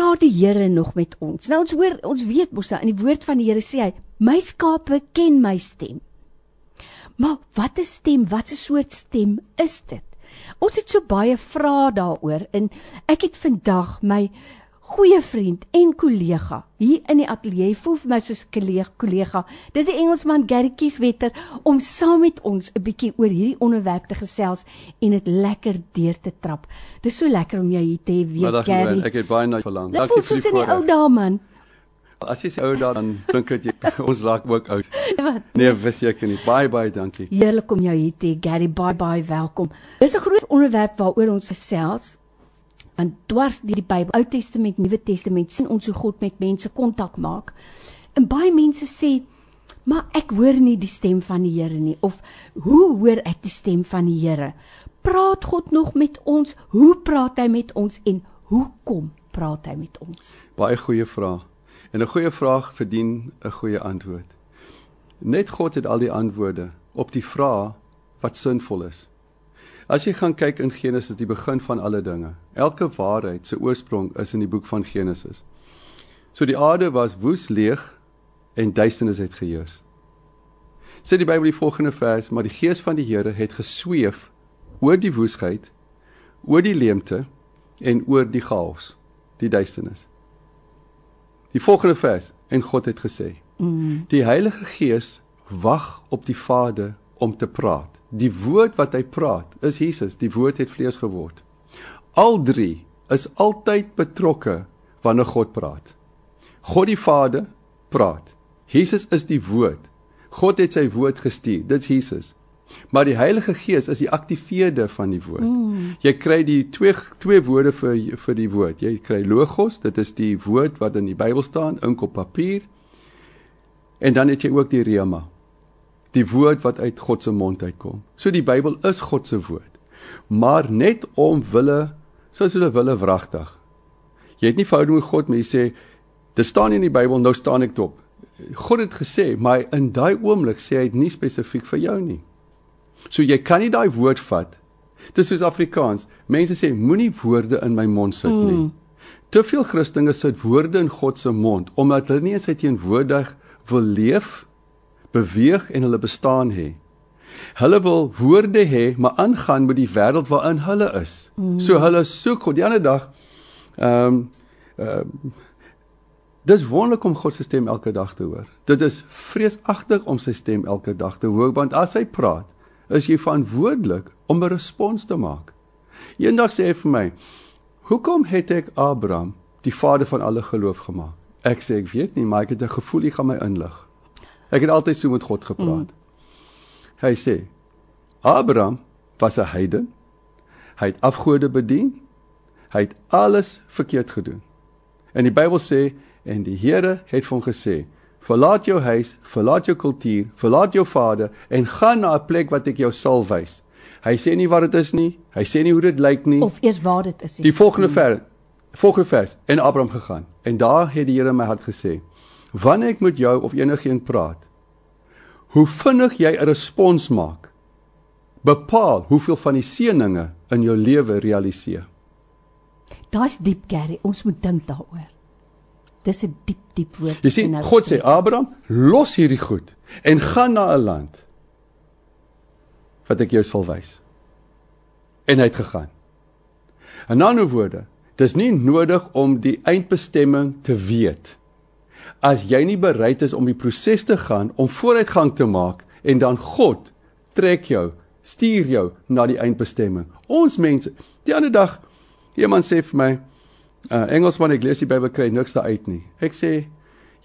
praat die Here nog met ons. Nou ons hoor ons weet mos in die woord van die Here sê hy, my skape ken my stem. Maar wat 'n stem, wat 'n soort stem is dit? Ons het so baie vrae daaroor en ek het vandag my goeie vriend en kollega hier in die ateljee voel vir my soos 'n kollega. Dis die Engelsman Gary Kieswetter om saam met ons 'n bietjie oor hierdie onderwerp te gesels en dit lekker deur te trap. Dis so lekker om jou hier te hê weer Gary. Ek het baie na verlang. Dankie vir die ou dae man. As jy sê ou dae dan dink jy ons raak ook oud. Nee, verseker nie. Baie baie dankie. Heerlik om jou hier te hê Gary. Bye bye, welkom. Dis 'n groot onderwerp waaroor ons gesels want dwars deur die Bybel, Ou Testament, Nuwe Testament, sien ons hoe God met mense kontak maak. En baie mense sê, "Maar ek hoor nie die stem van die Here nie." Of, "Hoe hoor ek die stem van die Here?" Praat God nog met ons? Hoe praat hy met ons en hoekom praat hy met ons? Baie goeie vraag. En 'n goeie vraag verdien 'n goeie antwoord. Net God het al die antwoorde op die vrae wat sinvol is. As jy gaan kyk in Genesis, die begin van alle dinge. Elke waarheid se oorsprong is in die boek van Genesis. So die aarde was woes leeg en duisternis het geheers. Sê die Bybel die volgende vers, maar die gees van die Here het gesweef oor die woesheid, oor die leemte en oor die chaos, die duisternis. Die volgende vers en God het gesê: mm. Die Heilige Gees wag op die Vader om te praat. Die woord wat hy praat is Jesus, die woord het vlees geword. Al drie is altyd betrokke wanneer God praat. God die Vader praat. Jesus is die woord. God het sy woord gestuur. Dit's Jesus. Maar die Heilige Gees is die aktiveerder van die woord. Mm. Jy kry die twee twee woorde vir vir die woord. Jy kry logos, dit is die woord wat in die Bybel staan, ink op papier. En dan het jy ook die rema die woord wat uit God se mond uitkom. So die Bybel is God se woord. Maar net om wille soos hulle wille wragtig. Jy het nie verhouding met God, maar jy sê dit staan in die Bybel, nou staan ek dop. God het gesê, maar in daai oomblik sê hy dit nie spesifiek vir jou nie. So jy kan nie daai woord vat. Dit is soos Afrikaans. Mense sê moenie woorde in my mond sit nie. Mm. Te veel Christene sit woorde in God se mond omdat hulle nie in sy teenwoordig wil leef nie beweeg en hulle bestaan hê. Hulle wil woorde hê, maar aangaan met die wêreld waarin hulle is. Mm. So hulle soek God die ander dag. Ehm um, ehm uh, Dis wonderlik om God se stem elke dag te hoor. Dit is vreesagtig om sy stem elke dag te hoor want as hy praat, is jy verantwoordelik om 'n respons te maak. Eendag sê hy vir my: "Hoekom het ek Abraham die vader van alle geloof gemaak?" Ek sê ek weet nie, maar ek het 'n gevoel hy gaan my inlig. Ek het altyd so met God gepraat. Mm. Hy sê Abraham was 'n heiden. Hy het afgode bedien. Hy het alles verkeerd gedoen. En die Bybel sê en die Here het vir hom gesê: "Verlaat jou huis, verlaat jou kultuur, verlaat jou vader en gaan na 'n plek wat ek jou sal wys." Hy sê nie wat dit is nie. Hy sê nie hoe dit lyk nie. Of eers waar dit is. Die volgende vers. Volgende vers en Abraham gegaan. En daar het die Here my hart gesê: Wanneer ek met jou of enigiemand praat, hoe vinnig jy 'n respons maak, bepaal hoeveel van die seëninge in jou lewe realiseer. Daar's diep, Gary. Ons moet dink daaroor. Dis 'n diep, diep woord. Jy sien, nou God sê Abraham, los hierdie goed en gaan na 'n land wat ek jou sal wys. En hy het gegaan. In ander woorde, dis nie nodig om die eindbestemming te weet as jy nie bereid is om die proses te gaan om vooruitgang te maak en dan God trek jou, stuur jou na die eindbestemming. Ons mense, die ander dag iemand sê vir my, uh, Engelsman ek lees die Bybel kry niks daaruit nie. Ek sê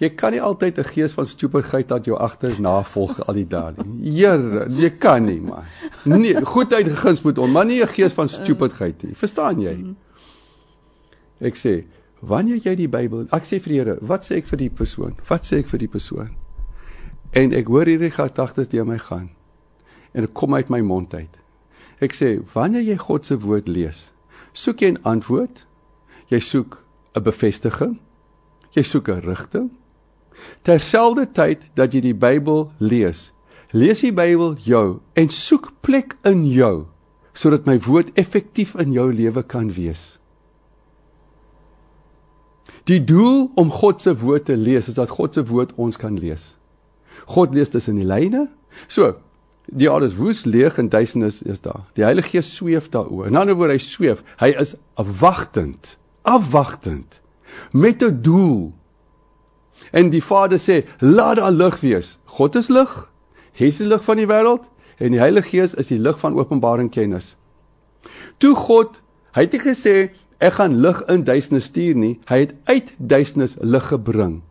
jy kan nie altyd 'n gees van stupidheid dat jou agters navolg al die dae nie. Here, jy kan nie man. Nee, goedheid geguns moet on, maar nie 'n gees van stupidheid nie. Verstaan jy? Ek sê Wanneer jy die Bybel, ek sê vir die Here, wat sê ek vir die persoon? Wat sê ek vir die persoon? En ek hoor hierdie gedagtes deur my gaan. En dit kom uit my mond uit. Ek sê, wanneer jy God se woord lees, soek jy 'n antwoord, jy soek 'n bevestiging, jy soek 'n rigting. Terselfdertyd dat jy die Bybel lees, lees die Bybel jou en soek plek in jou sodat my woord effektief in jou lewe kan wees. Die doel om God se woord te lees is dat God se woord ons kan lees. God lees tussen die lyne. So, die aarde is woes, leeg en duisternis is daar. Die Heilige Gees sweef daaroor. In ander woorde, hy sweef. Hy is afwagtend, afwagtend met 'n doel. En die Vader sê, "Laat daar lig wees." God is lig. Hy is die lig van die wêreld en die Heilige Gees is die lig van openbaring kennis. Toe God, hy het nie gesê ek gaan lig in duisternis stuur nie. Hy het uit duisternis lig gebring.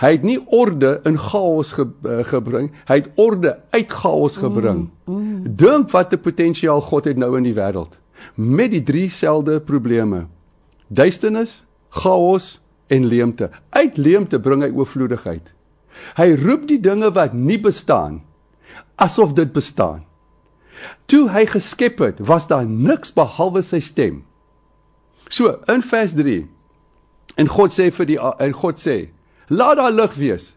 Hy het nie orde in chaos ge, uh, gebring, hy het orde uit chaos gebring. Mm, mm. Dink wat 'n potensiaal God het nou in die wêreld met die drie selde probleme. Duisternis, chaos en leemte. Uit leemte bring hy oorvloedigheid. Hy roep die dinge wat nie bestaan asof dit bestaan. Toe hy geskep het, was daar niks behalwe sy stem. So, in vers 3 en God sê vir die en God sê, laat daar lig wees.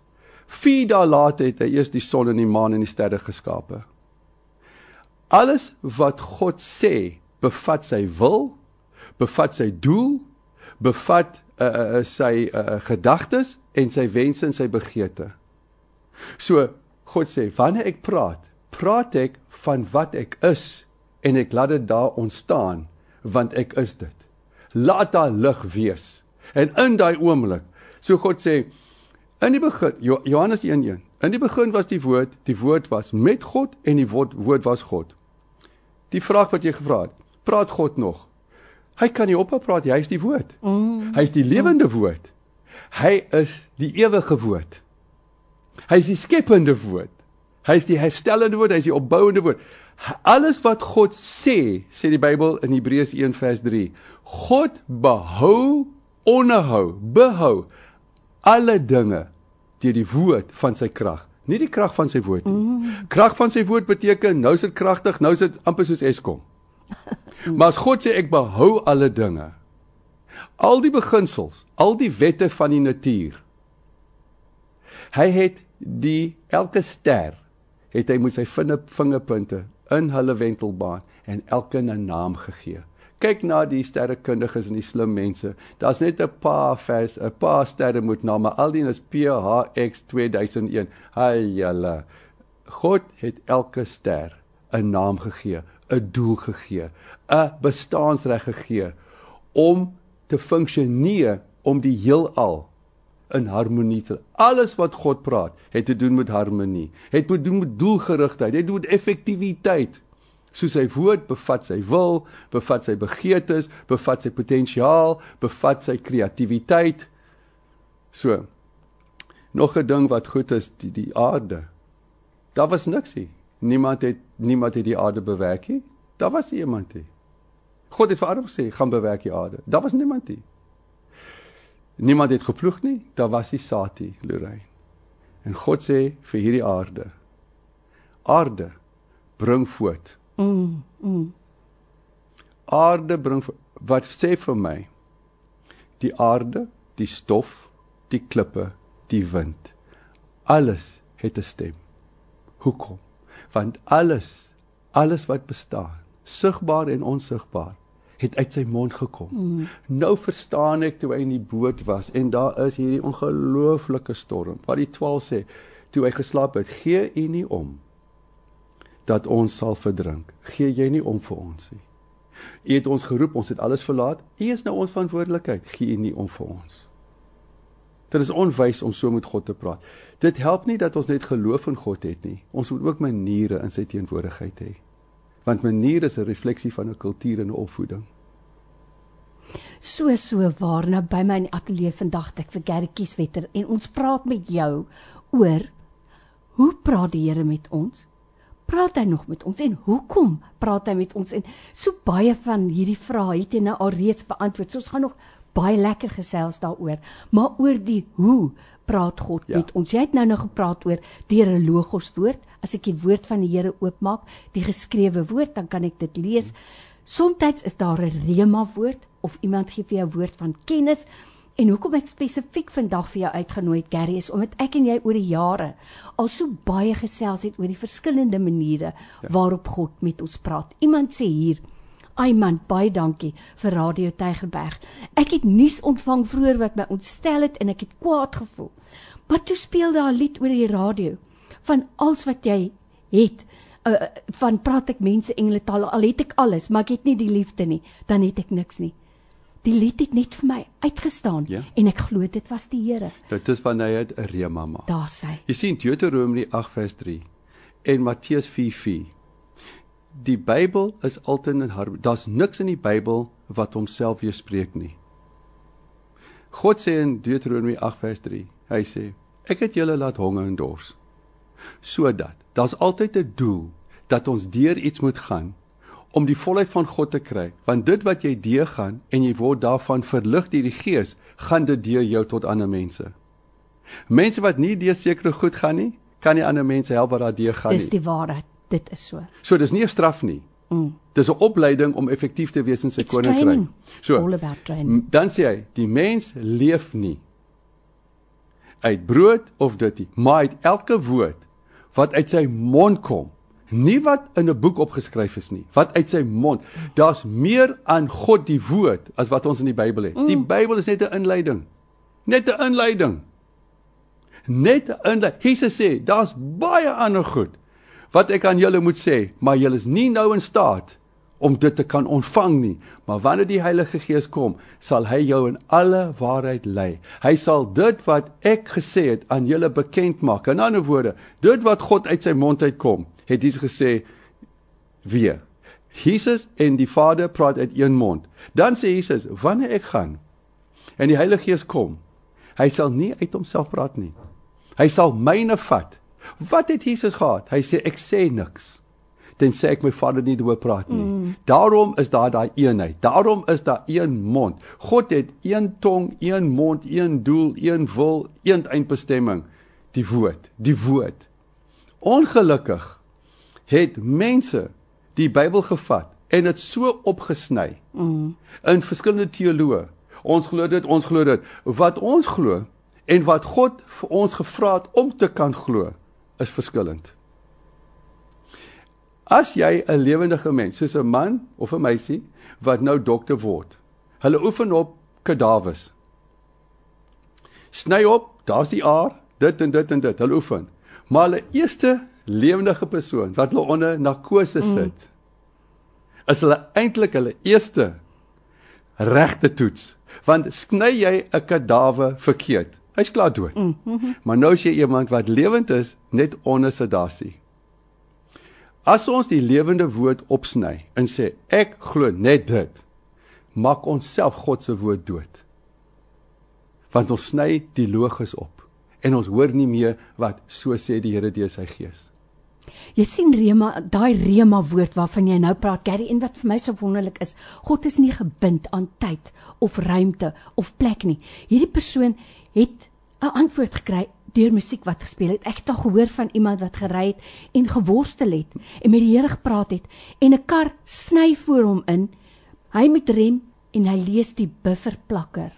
4 dae later het hy eers die son en die maan en die sterre geskape. Alles wat God sê, bevat sy wil, bevat sy doel, bevat uh, uh, sy uh, gedagtes en sy wense en sy begeerte. So God sê, wanneer ek praat, praat ek van wat ek is en ek laat dit daar ontstaan want ek is dit. Laat daar lig wees. En in daai oomblik, so God sê in die begin Johannes 1:1, in die begin was die woord, die woord was met God en die woord, woord was God. Die vraag wat jy gevra het, praat God nog? Hy kan nie ophou praat, hy is die woord. Mm. Hy is die lewende woord. Hy is die ewige woord. Hy is die skepende woord. Hy is die herstellende woord, hy is die opbouende woord. Alles wat God sê, sê die Bybel in Hebreërs 1 vers 3. God behou, onderhou, behou alle dinge deur die woord van sy krag. Nie die krag van sy woord nie. Mm. Krag van sy woord beteken nou is dit kragtig, nou is dit amper soos Eskom. Maar as God sê ek behou alle dinge, al die beginsels, al die wette van die natuur. Hy het die elke ster het hy met sy vingerpunte in hulle wentelbaan en elkeen 'n naam gegee. Kyk na die sterrekundiges en die slim mense. Daar's net 'n paar vers, 'n paar sterre met name. Al die is PHX 2001. Haai julle. God het elke ster 'n naam gegee 'n doel gegee, 'n bestaansreg gegee om te funksioneer om die heelal in harmonie te. Alles wat God praat, het te doen met harmonie. Het te doen met doelgerigtheid, het te doen met effektiwiteit. Soos sy woord bevat sy wil, bevat sy begeertes, bevat sy potensiaal, bevat sy kreatiwiteit. So. Nog 'n ding wat goed is, die die aarde. Daar was niks nie. Niemand het niemand het die aarde bewerk nie. Daar was nie iemand nie. God het vir Adam gesê, "Gaan bewerk die aarde." Daar was niemand nie. Niemand het geploeg nie. Daar was nie saad nie, Lorraine. En God sê vir hierdie aarde: "Aarde, bring voort." Mm. mm. Aarde bring wat sê vir my? Die aarde, die stof, die klippe, die wind. Alles het 'n stem. Hoekom? want alles alles wat bestaan sigbaar en onsigbaar het uit sy mond gekom. Mm. Nou verstaan ek toe hy in die boot was en daar is hierdie ongelooflike storm. Wat die 12 sê, toe hy geslaap het, gee u nie om dat ons sal verdrink. Gee jy nie om vir ons nie. U het ons geroep, ons het alles verlaat. U is nou ons verantwoordelikheid. Gee u nie om vir ons. Dit is onwys om so met God te praat. Dit help nie dat ons net geloof in God het nie. Ons moet ook maniere in sy teenwoordigheid hê. Want maniere is 'n refleksie van 'n kultuur en 'n opvoeding. So so waar nou by my in die ateljee vandag ek vir Gertjies Wetter en ons praat met jou oor hoe praat die Here met ons? Praat hy nog met ons en hoekom praat hy met ons en so baie van hierdie vrae het jy nou al reeds beantwoord. So ons gaan nog baie lekker gesels daaroor, maar oor die hoe praat God ja. met ons. Jy het nou nou gepraat oor 'n logos woord. As ek die woord van die Here oopmaak, die geskrewe woord, dan kan ek dit lees. Somstyds is daar 'n rema woord of iemand gee vir jou woord van kennis. En hoekom ek spesifiek vandag vir jou uitgenooi het, Gary, is omdat ek en jy oor die jare al so baie gesels het oor die verskillende maniere ja. waarop God met ons praat. Iemand sê hier, Ai man, baie dankie vir Radio Tygerberg. Ek het nuus ontvang vroeër wat my ontstel het en ek het kwaad gevoel. Maar toe speel daar 'n lied oor die radio van alles wat jy het. Uh, van praat ek mense engele taal al het ek alles, maar ek het nie die liefde nie, dan het ek niks nie. Die lied het net vir my uitgestaan Ja. en ek glo dit was die Here. Dit is wanneer hy 'n rema maak. Daar sê. Jy sien Deuteronomy 8 vers 3 en Matteus 4:4. Die Bybel is altyd in harmonie. Daar's niks in die Bybel wat homself weerspreek nie. God sê in Deuteronomy 8 vers 3. Hy sê: Ek het julle laat honger en dors. Sodat daar's altyd 'n doel dat ons deur iets moet gaan om die volheid van God te kry. Want dit wat jy deur gaan en jy word daarvan verlig deur die Gees, gaan dit deur jou tot ander mense. Mense wat nie deur sekere goed gaan nie, kan nie ander mense help wat daardeur gaan Dis nie. die waarheid. Dit is so. So dis nie 'n straf nie. Mm. Dis 'n opleiding om effektief te wees in sy It's koninkryk. training. So All about training. dan sê hy, die mens leef nie uit brood of dit nie, maar uit elke woord wat uit sy mond kom. Nie wat in 'n boek opgeskryf is nie, wat uit sy mond. Daar's meer aan God die woord as wat ons in die Bybel het. Mm. Die Bybel is net 'n inleiding. Net 'n inleiding. Net 'n inleiding. Jesus sê, daar's baie ander goed wat ek aan julle moet sê, maar julle is nie nou in staat om dit te kan ontvang nie. Maar wanneer die Heilige Gees kom, sal hy jou in alle waarheid lei. Hy sal dit wat ek gesê het aan julle bekend maak. In ander woorde, dit wat God uit sy mond uitkom, het Jesus gesê weer. Jesus en die Vader praat uit een mond. Dan sê Jesus, wanneer ek gaan en die Heilige Gees kom, hy sal nie uit homself praat nie. Hy sal myne vat. Wat het Jesus gehad? Hy sê ek sê niks tensy ek my Vader nie oor praat nie. Mm. Daarom is daar daai eenheid. Daarom is daar een mond. God het een tong, een mond, een doel, een wil, een eindbestemming. Die woord, die woord. Ongelukkig het mense die Bybel gevat en dit so opgesny mm. in verskillende teoloë. Ons glo dit, ons glo dit. Wat ons glo en wat God vir ons gevra het om te kan glo, is verskillend. As jy 'n lewendige mens, soos 'n man of 'n meisie wat nou dokter word, hulle oefen op kadawers. Sny op, daar's die aar, dit en dit en dit, hulle oefen. Maar hulle eerste lewendige persoon wat hulle onder narkose sit, mm. is hulle eintlik hulle eerste regte toets. Want sny jy 'n kadawer verkeerd, hy's klaar dood. Mm -hmm. Maar nou is jy iemand wat lewend is net onder sedasie. As ons die lewende woord opsny en sê ek glo net dit, maak ons self God se woord dood. Want ons sny die logos op en ons hoor nie meer wat so sê die Here deur sy gees. Jy sien Rema, daai Rema woord waarvan jy nou praat, Gary, en wat vir my so wonderlik is, God is nie gebind aan tyd of ruimte of plek nie. Hierdie persoon het 'n antwoord gekry deur musiek wat gespeel het. Ek het al gehoor van iemand wat gery het en geworstel het en met die Here gepraat het en 'n kar sny voor hom in. Hy moet rem en hy lees die bufferplakker.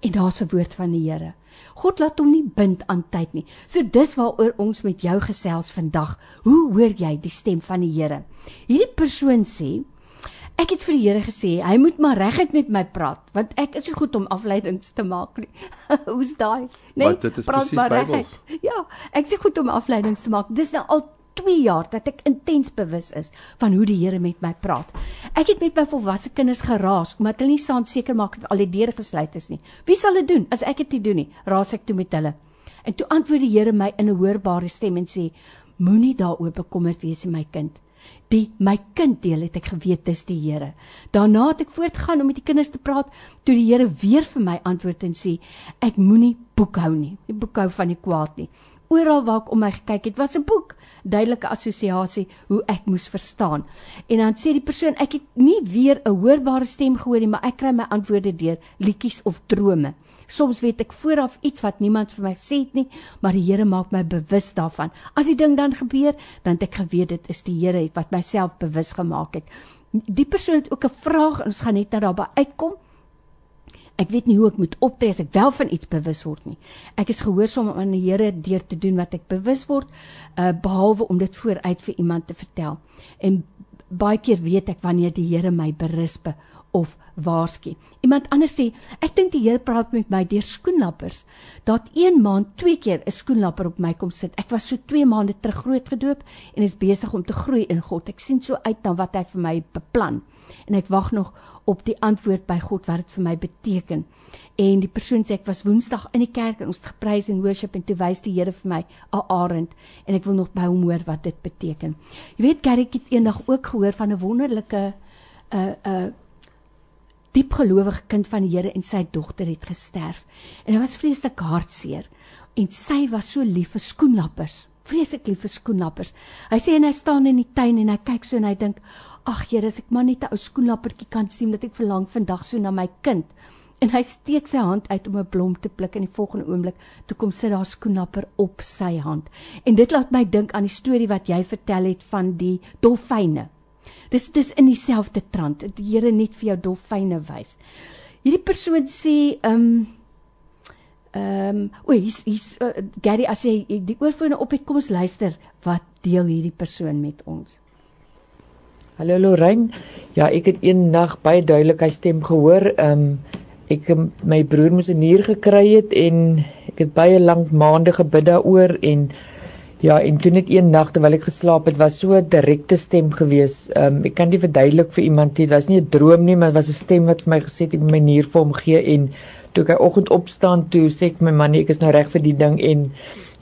En daar's 'n woord van die Here. God laat hom nie bind aan tyd nie. So dis waaroor ons met jou gesels vandag. Hoe hoor jy die stem van die Here? Hierdie persoon sê Ek het vir die Here gesê, hy moet maar reguit met my praat, want ek is so goed om afleidings te maak nie. Hoe's daai? Nee, Maar dit is presies Bybels. Ja, ek sê goed om afleidings te maak. Dis nou al 2 jaar dat ek intens bewus is van hoe die Here met my praat. Ek het met my volwasse kinders geraas omdat hulle nie saam seker maak dat al die deure gesluit is nie. Wie sal dit doen as ek dit nie doen nie? Raas ek toe met hulle. En toe antwoord die Here my in 'n hoorbare stem en sê: Moenie daaroor bekommerd wees, my kind. Die my kind deel het ek geweet dis die Here. Daarna het ek voortgaan om met die kinders te praat toe die Here weer vir my antwoord en sê: Ek moenie boekhou nie. Nie boekhou van die kwaad nie. Oral waar ek om my gekyk het, was 'n boek, duidelike assosiasie hoe ek moes verstaan. En dan sê die persoon, ek het nie weer 'n hoorbare stem gehoor nie, maar ek kry my antwoorde deur liedjies of drome. Soms weet ek vooraf iets wat niemand vir my sê het nie, maar die Here maak my bewus daarvan. As die ding dan gebeur, dan het ek geweet dit is die Here wat myself bewus gemaak het. Die persoon het ook 'n vraag, ons gaan net nou daarby uitkom. Ek weet nie hoe ek moet optree as ek wel van iets bewus word nie. Ek is gehoorsaam aan die Here deur te doen wat ek bewus word, uh behalwe om dit vooruit vir iemand te vertel. En baie keer weet ek wanneer die Here my berisp of waarsku. Iemand anders sê, ek dink die Here praat met my deur skoenlappers. Dat een maand twee keer 'n skoenlapper op my kom sit. Ek was so 2 maande terug groot gedoop en is besig om te groei in God. Ek sien so uit na wat hy vir my beplan en ek wag nog op die antwoord by God wat dit vir my beteken. En die persoon sê ek was Woensdag in die kerk en ons het geprys en worship en toe wys die Here vir my 'n arend en ek wil nog by hom hoor wat dit beteken. Jy weet Gerrit het eendag ook gehoor van 'n wonderlike 'n uh, 'n uh, diep gelowige kind van die Here en sy dogter het gesterf. En hy was vreeslik hartseer en sy was so lief vir skoenlappers. Vreeslik lief vir skoenlappers. Hy sê en hy staan in die tuin en hy kyk so en hy dink, "Ag Here, as ek maar net 'n ou skoenlappertjie kan sien dat ek verlang vandag so na my kind." En hy steek sy hand uit om 'n blom te pluk en die volgende oomblik toe kom sit daar skoenlapper op sy hand. En dit laat my dink aan die storie wat jy vertel het van die dolfyne Dis dis in dieselfde trant. Die Here net vir jou dolfyne wys. Hierdie persoon sê ehm um, ehm um, o, hier's hier's uh, Gary as jy die oorfone op het, kom ons luister wat deel hierdie persoon met ons. Hallo Lorraine. Ja, ek het een nag baie duidelik hy stem gehoor. Ehm um, ek my broer moes 'n nier gekry het en ek het baie lank maande gebid daaroor en Ja, en toe net een nag terwyl ek geslaap het, was so 'n direkte stem gewees. Um, ek kan dit verduidelik vir iemand, dit was nie 'n droom nie, maar dit was 'n stem wat vir my gesê het ek moet my nier vir hom gee en toe ek oggend opstaan toe sê ek my man ek is nou reg vir die ding en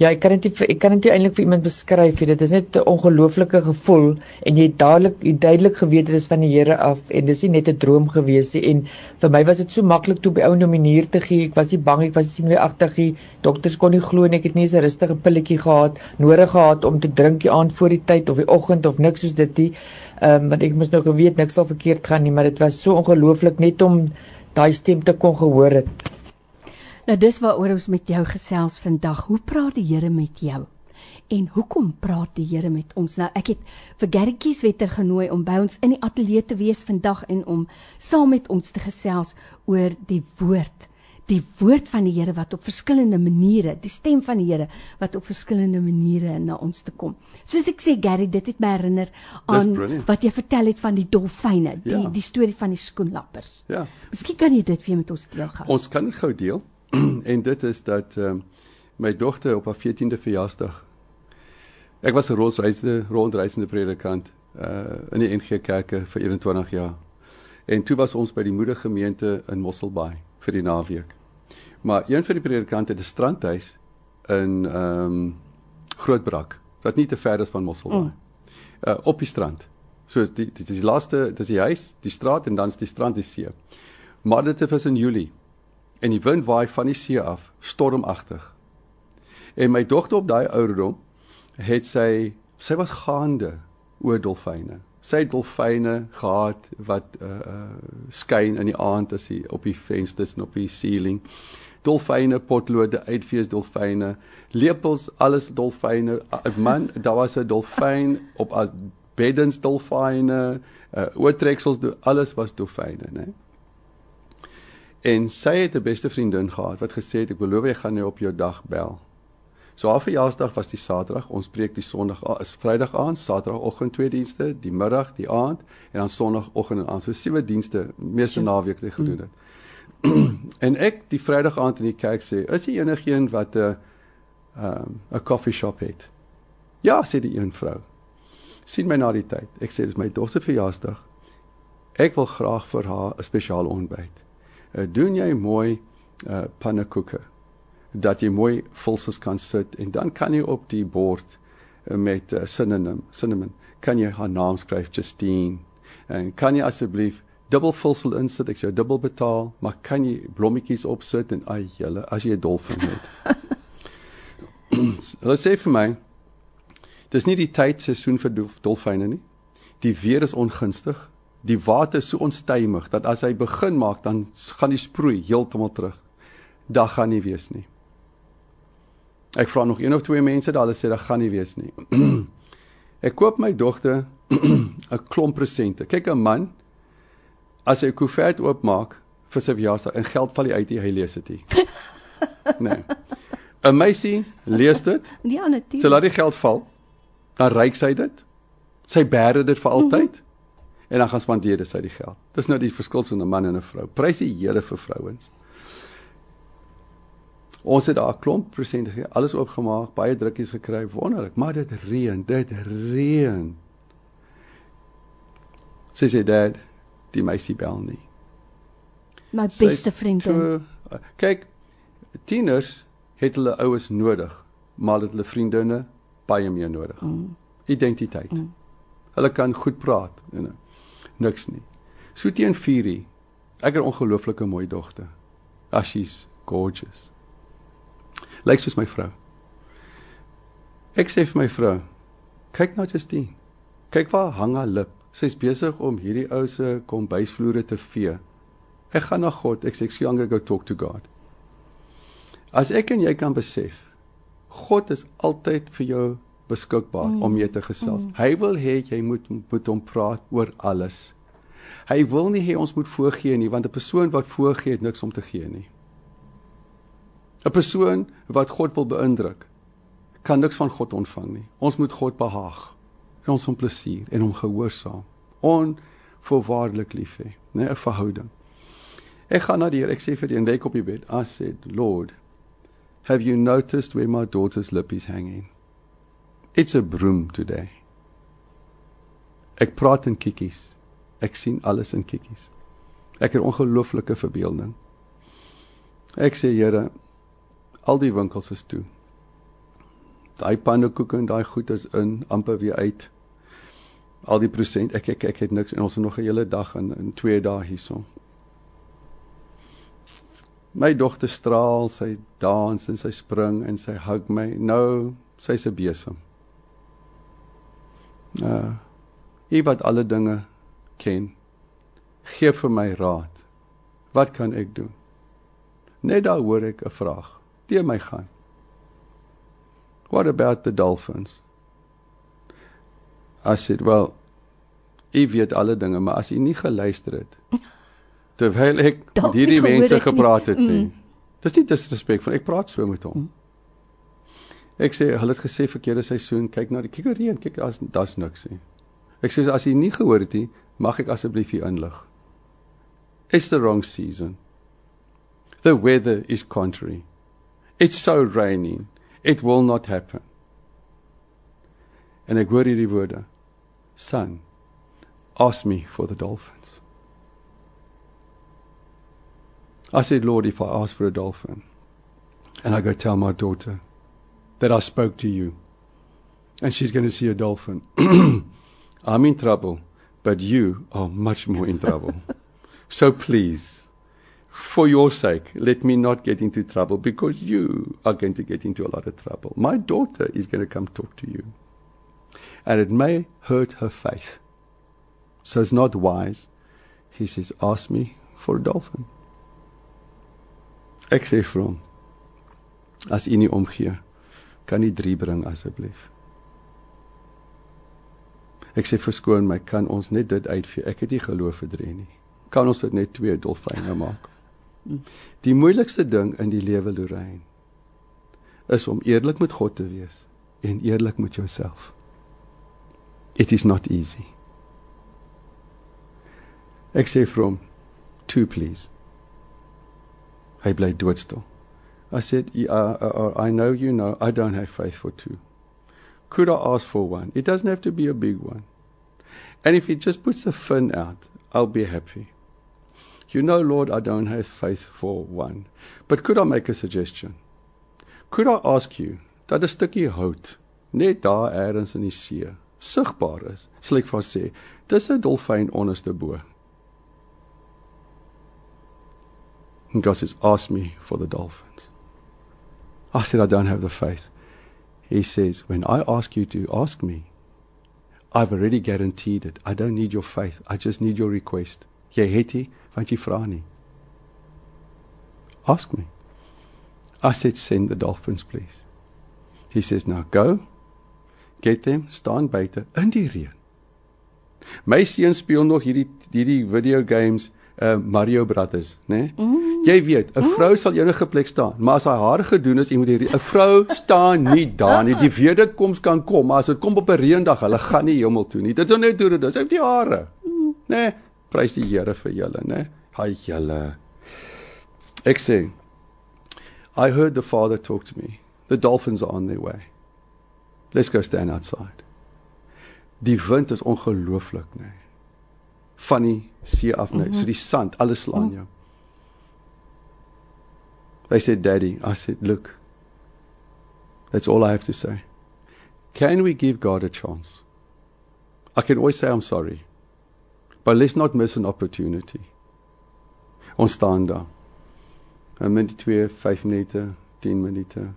ja ek kan dit ek kan dit eintlik vir iemand beskryf dit is net 'n ongelooflike gevoel en jy dadelik jy duidelik geweet dit is van die Here af en dis nie net 'n droom gewees nie. En vir my was dit so maklik toe by ou nominier te gee. Ek was nie bang ek was sien weer agter die dokters kon nie glo en ek het nie 'n rustige pilletjie gehad nodig gehad om te drink die aand voor die tyd of die oggend of niks soos dit nie. Ehm um, want ek moes nou geweet niks sal verkeerd gaan nie maar dit was so ongelooflik net om daai stem te kon gehoor het. Nou dis waaroor ons met jou gesels vandag. Hoe praat die Here met jou? En hoekom praat die Here met ons? Nou ek het vir Gertjies wetter genooi om by ons in die ateljee te wees vandag en om saam met ons te gesels oor die woord die woord van die Here wat op verskillende maniere, die stem van die Here wat op verskillende maniere na ons te kom. Soos ek sê Gary, dit het my herinner aan wat jy vertel het van die dolfyne, die ja. die storie van die skoenlappers. Ja. Miskien kan jy dit weer met ons deel gaan. Ons kan dit gou deel. en dit is dat ehm um, my dogter op haar 14de verjaarsdag Ek was 'n rondreisende rondreisende predikant uh in die NG Kerke vir 21 jaar. En toe was ons by die moedergemeente in Mosselbaai vir die naweek. Maar een van die predikante het 'n strandhuis in ehm um, Grootbrak wat nie te ver is van Mosselbaai. Mm. Uh op die strand. So die dit is die laaste, dit is die huis, die straat en dan is die strand die see. Maar dit was in Julie. En die wind waai van die see af, stormagtig. En my dogter op daai ouderdom het sy sy was gaande oor dolfyne sy dolfyne gehad wat uh uh skyn in die aand as hy op die vensters en op die ceiling. Dolfyne, potlode, uitfees dolfyne, lepels, alles dolfyne. Uh, man, daar was 'n dolfyn op al beddens dolfyne, uh oortreksels, alles was dolfyne, né? En sy het 'n beste vriendin gehad wat gesê het ek beloof jy gaan nou op jou dag bel. So haar verjaarsdag was die Saterdag. Ons preek die Sondag is Vrydag aand, Saterdagoggend twee dienste, die middag, die aand en dan Sondagoggend en aand. So sewe dienste meeste naweek het gedoen het. en ek die Vrydag aand in die kerk sê, is jy enigiemand wat 'n um, 'n coffee shop het? Ja, sê die een vrou. sien my na die tyd. Ek sê dis my dogter verjaarsdag. Ek wil graag vir haar 'n spesiale ontbyt. Uh, doen jy mooi uh, pannekoeke? dat jy mooi vulsels kan sit en dan kan jy op die bord eh, met uh, synonym cinnamon kan jy haar naam skryf Justine en kan jy asseblief dubbel vulsel insit ek jou dubbel betaal maar kan jy blommetjies opsit en ai julle as jy 'n dolfyn het. Hulle sê vir my dis nie die tyd seisoen vir dolfyne nie. Die weer is ongunstig. Die water is so onstuimig dat as hy begin maak dan gaan die sproei heeltemal terug. Dag gaan nie wees nie. Ek vra nog een of twee mense daar, hulle sê dit gaan nie wees nie. ek koop my dogter 'n klomp presente. Kyk 'n man as hy 'n koevert oopmaak vir sy verjaarsdag en geld val uit, hy lees dit nie. nee. 'n Meisie lees dit. Ja, natuurlik. Sy laat die geld val. Dan ryk sy dit. Sy bære dit vir altyd. Mm -hmm. en dan gaan spandeer sy die geld. Dis nou die verskil tussen 'n man en 'n vrou. Prys die Here vir vrouens. Ons het daar 'n klomp presente gegee, alles oopgemaak, baie drukkies gekry, wonderlik, maar dit reën, dit reën. Sy sê dad, die meisie bel nie. My beste vriendin. Kyk, tieners het hulle oues nodig, maar het hulle vriendinne baie meer nodig. Mm. Identiteit. Mm. Hulle kan goed praat en you know, niks nie. So teen 4. Ek het 'n ongelooflike mooi dogter. As she's gorgeous. Lyk soos my vrou. Ek sê vir my vrou, kyk nou Justine. Kyk waar hang haar lip. Sy's besig om hierdie ou se kombuisvloere te vee. Ek gaan na God. Ek sê ek gaan go talk to God. As ek en jy kan besef, God is altyd vir jou beskikbaar mm. om mee te gesels. Mm. Hy wil hê jy moet met hom praat oor alles. Hy wil nie hê ons moet voorgee nie, want 'n persoon wat voorgee het niks om te gee nie. 'n Persoon wat God wil beïndruk, kan niks van God ontvang nie. Ons moet God behaag en ons hom plesier en hom gehoorsaam. Onvoorwaardelik lief hê, né, 'n verhouding. Ek gaan na die Here, ek sê vir die en lê op die bed. I said, Lord, Have you noticed where my daughter's lip is hanging? It's a broom today. Ek praat in kikkies. Ek sien alles in kikkies. Ek het ongelooflike verbeelding. Ek sê Here, al die winkels is toe. Daai pannekoeke en daai goed is in amper weer uit. Al die prosent, ek ek ek het niks en ons het nog 'n hele dag in in 2 dae hierson. My dogter straal, sy dans en sy spring en sy hug my. Nou, sy's 'n besem. Uh, U wat alle dinge ken, gee vir my raad. Wat kan ek doen? Net daar hoor ek 'n vraag. Te my gaan. What about the dolphins? I said, well, u weet alle dinge, maar as u nie geluister het terwyl ek met hierdie mense gepraat het nie. Mm. Dis nie disrespek van ek praat so met hom. Mm. Ek sê hulle het gesê verkeerde seisoen, kyk na die kyk reën, kyk as daar's niks nie. Ek sê as jy nie gehoor het nie, mag ek asseblief u inlig. It's the wrong season. The weather is contrary. It's so raining. It will not happen. En ek hoor hierdie woorde. Son, ask me for the dolphins. I said, Lord, if I ask for a dolphin and I go tell my daughter that I spoke to you and she's going to see a dolphin, I'm in trouble, but you are much more in trouble. so please, for your sake, let me not get into trouble because you are going to get into a lot of trouble. My daughter is going to come talk to you. And it may hurt her faith. So it's not wise. He says, Ask me for a dolphin. Ek sê vir hom: As u nie omgee, kan u 3 bring asseblief. Ek sê verskoon my, kan ons net dit uitvee? Ek het nie geloof vir 3 nie. Kan ons dit net 2 dolfyne maak? Die moeilikste ding in die lewe Lorraine is om eerlik met God te wees en eerlik met jouself. It is not easy. Ek sê vir hom: "2 please." Hy bly doodstil. I said, yeah, uh, uh, I know you know I don't have faith for two. Could I ask for one? It doesn't have to be a big one. And if it just puts the fin out, I'll be happy. You know, Lord, I don't have faith for one. But could I make a suggestion? Could I ask you dat 'n stukkie hout net daar eers in die see sigbaar is? Sal ek vir sê, dis 'n dolfyn onderste bo. And God says, Ask me for the dolphins. I said, I don't have the faith. He says, When I ask you to ask me, I've already guaranteed it. I don't need your faith. I just need your request. Jy het nie, want jy vra nie. Ask me. I said, Send the dolphins, please. He says, Now go, get them, staan buite in die reën. My seun speel nog hierdie hierdie video games uh Mario Brothers, né? Nee? Mm. Jy weet, 'n vrou sal enige plek staan, maar as haar hare gedoen is, jy moet hierdie 'n vrou staan nie daar nie. Die wederkoms kan kom, maar as dit kom op 'n reendag, hulle gaan nie hemel toe nie. Dit is net hoe dit is. Hy het die hare. Nee, prys die Here vir julle, né? Haai julle. Ek sê I heard the father talk to me. The dolphins are on their way. Let's go stand outside. Die wind is ongelooflik, né? Nee. Van die see af net, mm -hmm. so die sand, alles slaan mhm. jou. They said, "Daddy," I said, "Look. That's all I have to say. Can we give God a chance? I can always say I'm sorry. But let's not miss an opportunity." Ons staan daar. 'n minuut 2, 5 minute, 10 minute.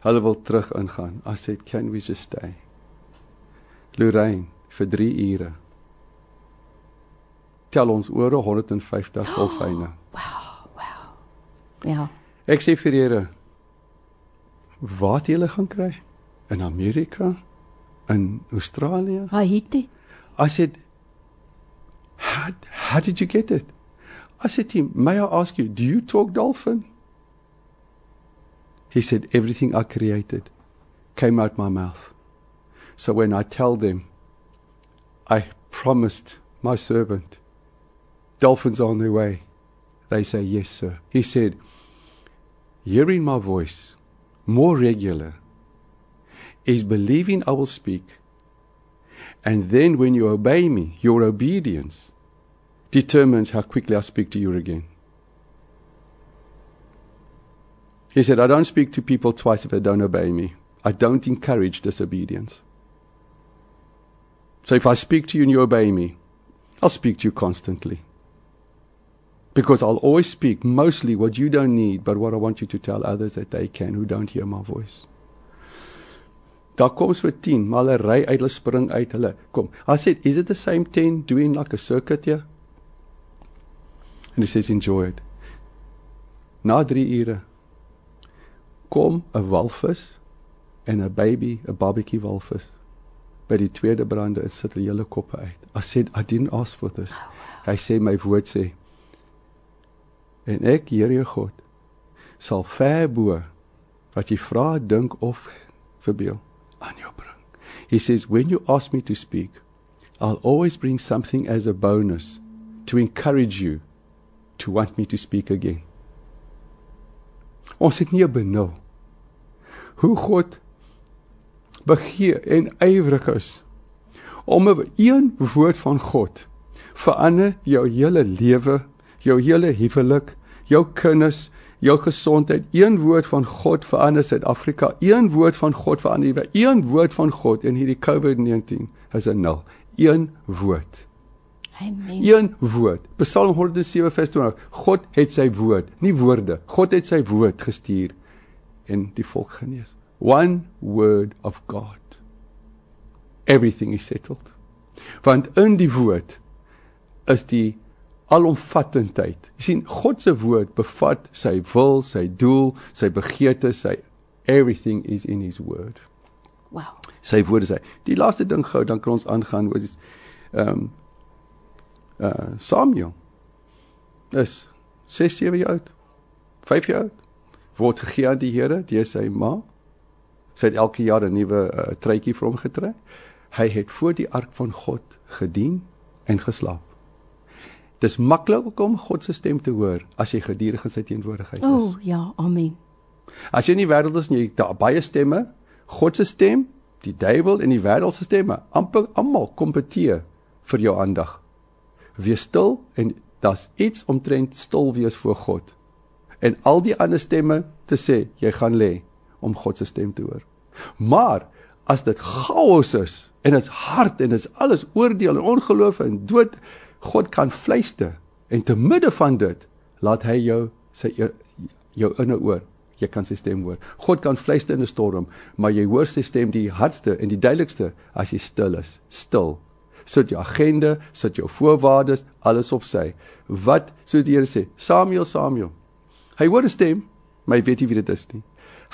Hulle wil terug ingaan. I said, "Can we just stay?" Lorraine vir 3 ure. Tel ons oor 150 dolfyne. Oh, wow, wow. Ja. Ek sê vir Here, wat jy gaan kry in Amerika, in Australië, Haiti. I said, how, how did you get it? I said to him, May I ask you, do you talk dolphin? He said, Everything I created came out my mouth. So when I tell them, I promised my servant, dolphins on their way, they say, Yes, sir. He said, Hearing my voice more regular is believing I will speak. And then when you obey me, your obedience determines how quickly I speak to you again. He said, I don't speak to people twice if they don't obey me. I don't encourage disobedience. So if I speak to you and you obey me, I'll speak to you constantly. Because I'll always speak mostly what you don't need, but what I want you to tell others that they can who don't hear my voice. Daar kom so 10, maar hulle ry uit, hulle spring uit, hulle kom. I said, is it the same 10 doing like a circuit here? And he says enjoy it. Na 3 ure kom 'n walvis en 'n baby, 'n babatjie walvis by die tweede brande en sit hulle hele koppe uit. I said I didn't ask for this. Oh, wow. Hy sê my woord sê en ek Here jou God sal ver bo wat jy vra, dink of verbeel aan jou bring. He says when you ask me to speak, I'll always bring something as a bonus to encourage you to want me to speak again. Ons het nie benul hoe God begeer en ywerig is om 'n een woord van God verander jou hele lewe, jou hele huwelik, jou kinders, jou gesondheid. Een woord van God verander Suid-Afrika. Een woord van God verander. Een woord van God in hierdie COVID-19 is 'n nul. Een woord. Amen. Een woord. Psalm 107 vers 20. God het sy woord, nie woorde. God het sy woord gestuur en die volk genees. One word of God. Everything is settled. Want in die woord is die alomvattendheid. Jy sien God se woord bevat sy wil, sy doel, sy begeerte, sy everything is in his word. Wow. Sy woorde sê. Die laaste ding gou dan kan ons aangaan oor dis ehm um, uh Samuel is 6 7 jaar oud. 5 jaar oud. Word gegee aan die Here deur sy ma. Sy het elke jaar 'n nuwe uh, truitjie vir hom getrek. Hy het voor die ark van God gedien en geslaap. Dis maklik om God se stem te hoor as jy gedurig in sy teenwoordigheid is. O, oh, ja, amen. As jy in die wêreld is en jy daar baie stemme, God se stem, die duiwel en die wêreld se stemme, amper almal kompeteer vir jou aandag wees stil en daar's iets omtrent stil wees voor God. En al die ander stemme te sê jy gaan lê om God se stem te hoor. Maar as dit chaos is en dit's hard en dit's alles oordeel en ongeloof en dood, God kan fluister en te midde van dit laat hy jou sy jou inne oor. Jy kan sy stem hoor. God kan fluister in 'n storm, maar jy hoor sy stem die hardste en die duidelikste as jy stil is. Stil sit jou agenda, sit jou voorwaardes, alles op sy. Wat so die Here sê, Samuel, Samuel. Hy hoor 'n stem, maar hy weet nie wie dit is nie.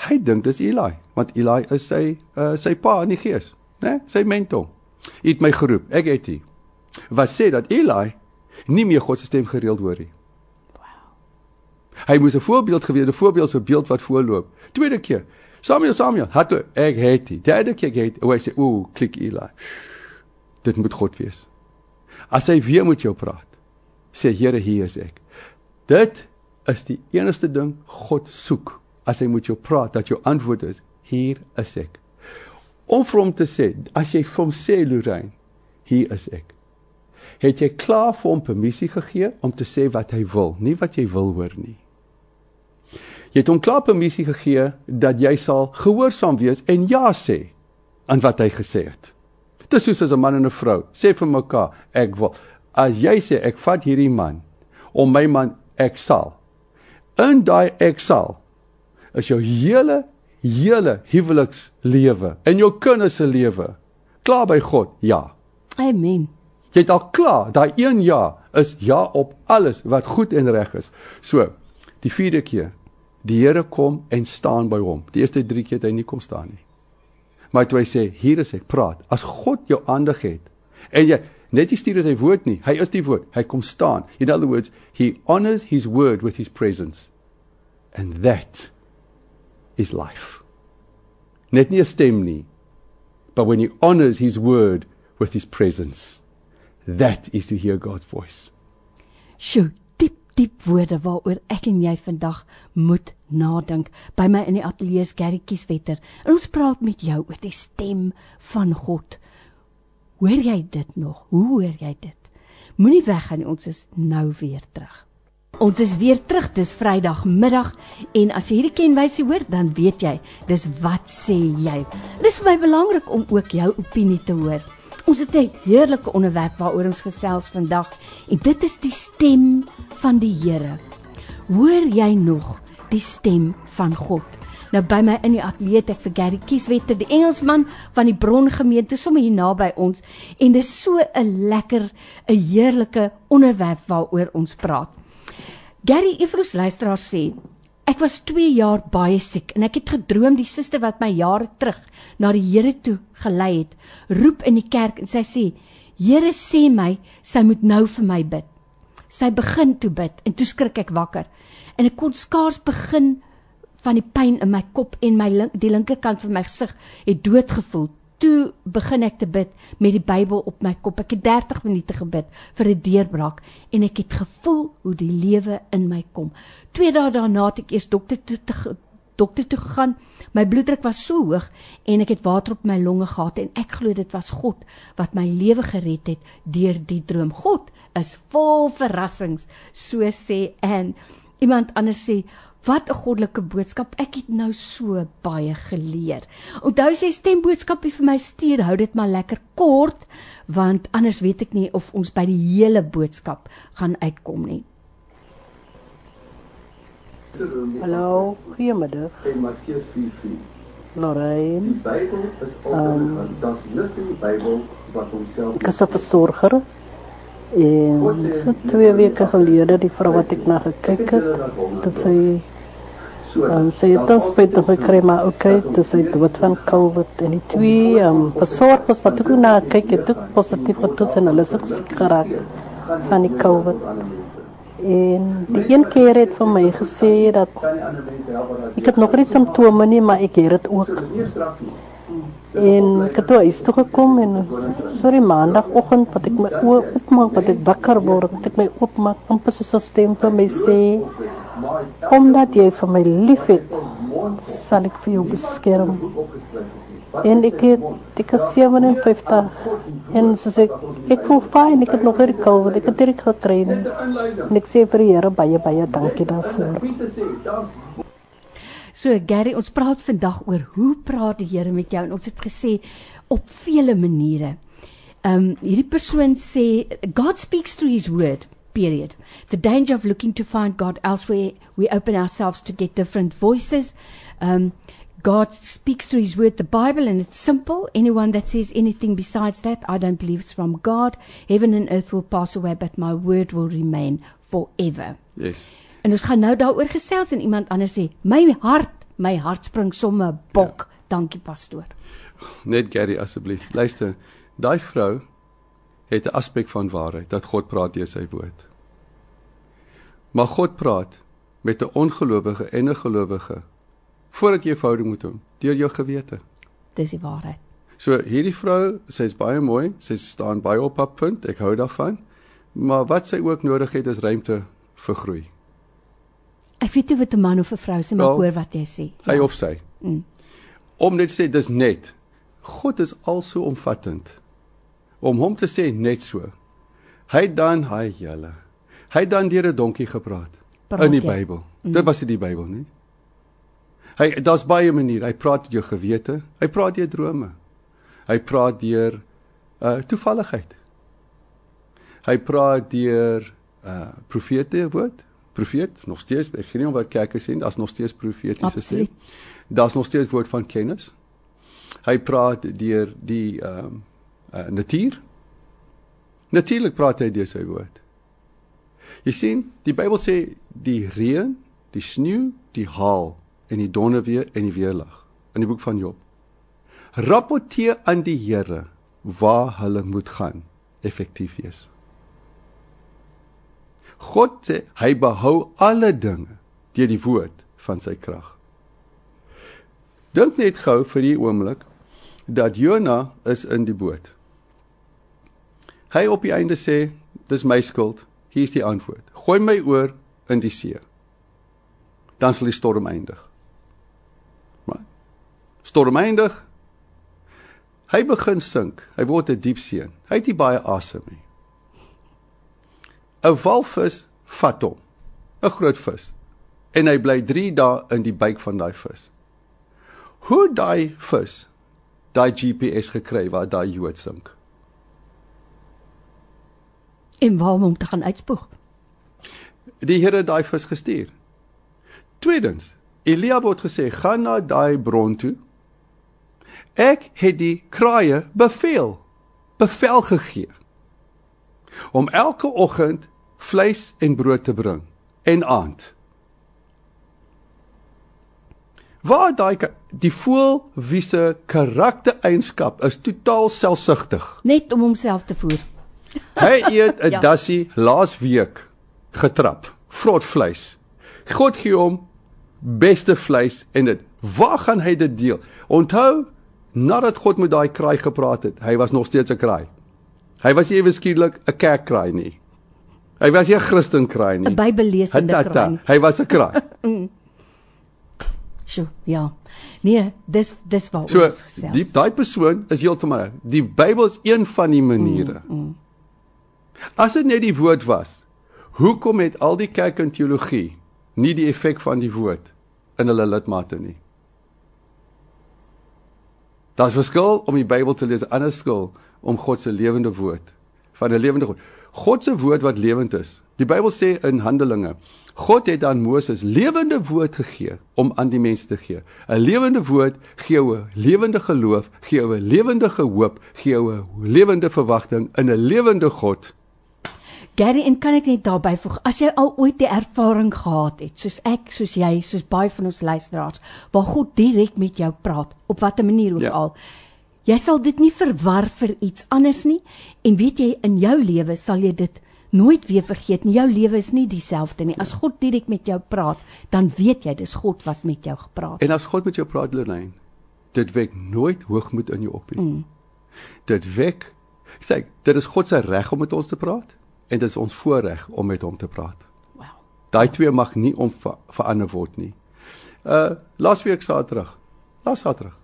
Hy dink dis Eli, want Eli is sy uh, sy pa in die gees, né? Sy mentor. Hy het my geroep, ek het hy. Wat sê dat Eli nie meer God se stem gereeld hoor nie. Hy moes 'n voorbeeld gewees, 'n voorbeeld 'n beeld wat voorloop. Tweede keer. Samuel, Samuel, het ek het hy. Derde keer het hy sê, "O, klik Eli." Dit moet God wees. As hy weer met jou praat, sê Here, hier is ek. Dit is die enigste ding God soek as hy met jou praat dat jou antwoord is, hier is ek. Om vir hom te sê, as jy vir hom sê Lorraine, hier is ek. Het jy klaar vir hom permissie gegee om te sê wat hy wil, nie wat jy wil hoor nie. Jy het hom klaar permissie gegee dat jy sal gehoorsaam wees en ja sê aan wat hy gesê het. Dis soos as 'n man en 'n vrou sê vir mekaar, ek wil. As jy sê ek vat hierdie man om my man ek sal. In daai ek sal is jou hele hele huwelikslewe en jou kinders se lewe klaar by God. Ja. Amen. Jy het al klaar, daai een ja is ja op alles wat goed en reg is. So, die vierde keer, die Here kom en staan by hom. Die eerste 3 keer het hy nie kom staan nie. Maar toe hy sê, hier is ek, praat. As God jou aandag het en jy net nie stuur sy woord nie, hy is die woord. Hy kom staan. In other words, he honors his word with his presence. And that is life. Net nie 'n stem nie, but when he honors his word with his presence. That is to hear God's voice. Sjoe, diep woorde waaroor ek en jy vandag moet nadink. By my in die ateljee is Gary Kieswetter. En ons praat met jou oor die stem van God. Hoor jy dit nog? Hoe hoor jy dit? Moenie weggaan nie, ons is nou weer terug. Ons is weer terug, dis Vrydagmiddag en as jy hierdie kenwysie hoor, dan weet jy, dis wat sê jy. Dit is vir my belangrik om ook jou opinie te hoor. Ons het 'n heerlike onderwerp waaroor ons gesels vandag en dit is die stem van die Here. Hoor jy nog die stem van God? Nou by my in die ateljee ek vir Gary Kieswetter, die Engelsman van die Brongemeente sommer hier naby ons en dis so 'n lekker, 'n heerlike onderwerp waaroor ons praat. Gary Efros luisteraar sê Ek was 2 jaar baie siek en ek het gedroom die suster wat my jare terug na die Here toe gelei het, roep in die kerk en sy sê: "Here sê my, sy moet nou vir my bid." Sy begin toe bid en toe skrik ek wakker en ek kon skaars begin van die pyn in my kop en my link, die linkerkant van my gesig het dood gevoel. Toe begin ek te bid met die Bybel op my kop. Ek het 30 minute gebid vir 'n deurbraak en ek het gevoel hoe die lewe in my kom. 2 dae daarna het ek eers dokter toe te dokter toe gegaan. My bloeddruk was so hoog en ek het water op my longe gehad en ek glo dit was God wat my lewe gered het deur die droom. God is vol verrassings, so sê en iemand anders sê Wat 'n goddelike boodskap. Ek het nou so baie geleer. Onthou as jy stemboodskapie vir my stuur, hou dit maar lekker kort, want anders weet ek nie of ons by die hele boodskap gaan uitkom nie. Hallo, goeiemiddag. In Matteus 4:4. Lorraine. Die Bybel is altyd um, daar's niks in die Bybel wat homself Ek is 'n versorger. En so 2 weke gelede die vrou wat ek na gekyk het, dat sy um, sy het dan spyt nog gekry maar okay, dis hy dood van COVID en die twee um, versorgers wat ek na kyk het, het positief getoets en hulle ook siek geraak van die COVID. En die een keer het vir my gesê dat ek het nog nie simptome nie, maar ek het dit ook. En ek het toe huis toe gekom en sorry maandagoggend wat ek my oë oopmaak wat ek wakker word, wat ek my oopmaak, amper soos 'n stem vir my sê omdat jy vir my liefhet, sal ek vir jou beskerm. En het ek is 57 en soos ek ek voel fyn, ek het nog COVID, ek het dit gekry nie. en ek sê vir die Here baie baie dankie daarvoor. So Gary, ons praat vandag oor hoe praat die Here met jou en ons het gesê op vele maniere. Um hierdie persoon sê God speaks through his word. Period. The danger of looking to find God elsewhere, we open ourselves to get different voices. Um God speaks through his word, the Bible, and it's simple. Anyone that says anything besides that, I don't believe it's from God. Heaven and earth will pass away, but my word will remain forever. Yes. En ons gaan nou daaroor gesels en iemand anders sê, my hart, my hart spring sommer bok. Ja. Dankie pastoor. Net Gary asseblief. Luister, daai vrou het 'n aspek van waarheid dat God praat deur sy woord. Maar God praat met 'n ongelowige en 'n gelowige voordat jy 'n verhouding moet hê, deur jou gewete. Dis die waarheid. So hierdie vrou, sy's baie mooi, sy staan baie op haar punt, ek hou daarvan. Maar wat sy ook nodig het is ruimte vir groei. Ek weet nie wat 'n man of 'n vrou se maar hoor wat jy sê. Hy of sy. Mm. Om net sê dis net. God is also omvattend. Om hom te sê net so. Hy dan hy julle. Hy dan deur 'n donkie gepraat Praat in die? Bybel. Mm. Dit was nie die Bybel nie. Hy daar's baie maniere. Hy praat deur jou gewete. Hy praat deur drome. Hy praat deur uh toevalligheid. Hy praat deur uh profete woord. Profeet nog steeds, ek gee nie om wat kerke sê, daar's nog steeds profetiese stem. Daar's nog steeds woord van kennis. Hy praat deur die ehm um, uh, natuur. Natuurlik praat hy deur sy woord. Jy sien, die Bybel sê die reën, die sneeu, die haal en die donderweer en die weerlig in die boek van Job. Rapporteer aan die Here waar hulle moet gaan effektief wees. God hy behou alle dinge deur die woord van sy krag. Dink net gou vir die oomblik dat Jona is in die boot. Hy op die einde sê, dis my skuld. Hier is die antwoord. Gooi my oor in die see. Dan sal die storm eindig. Maar storm eindig. Hy begin sink. Hy word 'n diep see. Hy het nie baie asem nie. 'n Walvis vat hom. 'n Groot vis. En hy bly 3 dae in die buik van daai vis. Hoe daai vis daai GPS gekry waar daai Jood sink? En waar om te gaan uitspoeg? Die Here het daai vis gestuur. Tweedens, Elia word gesê, gaan na daai bron toe. Ek het die kraaie beveel, bevel gegee om elke oggend vleis en brood te bring en aand. Waar daai die voël wie se karaktereienskap is totaal selfsugtig. Net om homself te voer. Hy eet 'n Ja. dassie laas week getrap, vrot vleis. God gee hom beste vleis en dit. Waar gaan hy dit deel? Onthou, nadat God met daai kraai gepraat het, hy was nog steeds 'n kraai. Hy was ewe skielik 'n kerkkraai nie. Hy was nie 'n Christen kraai nie. 'n Bybellesende kraai. Hy was 'n kraai. Sjoe, ja. Nee, dis dis waar So, ons gesels. die daai persoon is heeltemal. Die Bybel is een van die maniere. Mm, mm. As dit net die woord was, hoekom het al die kerk en teologie nie die effek van die woord in hulle lidmate nie? Daar's verskil om die Bybel te lees, ander skil om God se lewende woord van 'n lewende God. God se woord wat lewend is. Die Bybel sê in Handelinge, God het aan Moses lewende woord gegee om aan die mense te gee. 'n Lewende woord gee jou 'n lewende geloof, gee jou 'n lewende hoop, gee jou 'n lewende verwagting in 'n lewende God. Gary, en kan ek net daarby voeg, as jy al ooit die ervaring gehad het, soos ek, soos jy, soos baie van ons luisteraars, waar God direk met jou praat, op watter manier ook ja. al, jy sal dit nie verwar vir iets anders nie, en weet jy, in jou lewe sal jy dit nooit weer vergeet nie. Jou lewe is nie dieselfde nie. As God direk met jou praat, dan weet jy dis God wat met jou gepraat het. En as God met jou praat, Lorraine, dit wek nooit hoogmoed in jou op nie. Mm. Dit wek sê dit is God se reg om met ons te praat en dit is ons voorreg om met hom te praat. Wow. Daai twee mag nie om verander word nie. Uh laasweek Saterdag. Laas Saterdag.